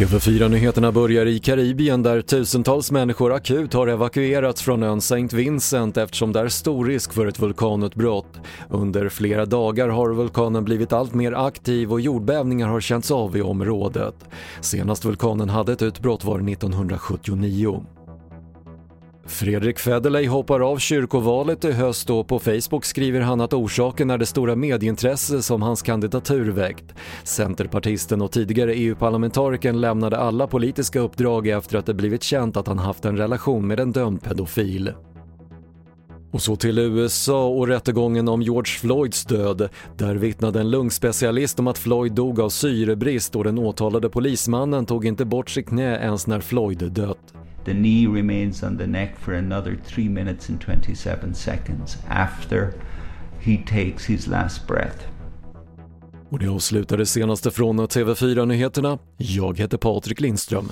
TV4-nyheterna börjar i Karibien där tusentals människor akut har evakuerats från ön St. Vincent eftersom det är stor risk för ett vulkanutbrott. Under flera dagar har vulkanen blivit allt mer aktiv och jordbävningar har känts av i området. Senast vulkanen hade ett utbrott var 1979. Fredrik Federley hoppar av kyrkovalet i höst och på Facebook skriver han att orsaken är det stora medieintresse som hans kandidatur väckt. Centerpartisten och tidigare EU-parlamentarikern lämnade alla politiska uppdrag efter att det blivit känt att han haft en relation med en dömd pedofil. Och så till USA och rättegången om George Floyds död. Där vittnade en lungspecialist om att Floyd dog av syrebrist och den åtalade polismannen tog inte bort sitt knä ens när Floyd dött. The knee remains on the neck for another 3 minutes and 27 seconds after he takes his last breath. Och det avslutar det senaste från TV4 Nyheterna. Jag heter Patrik Lindström.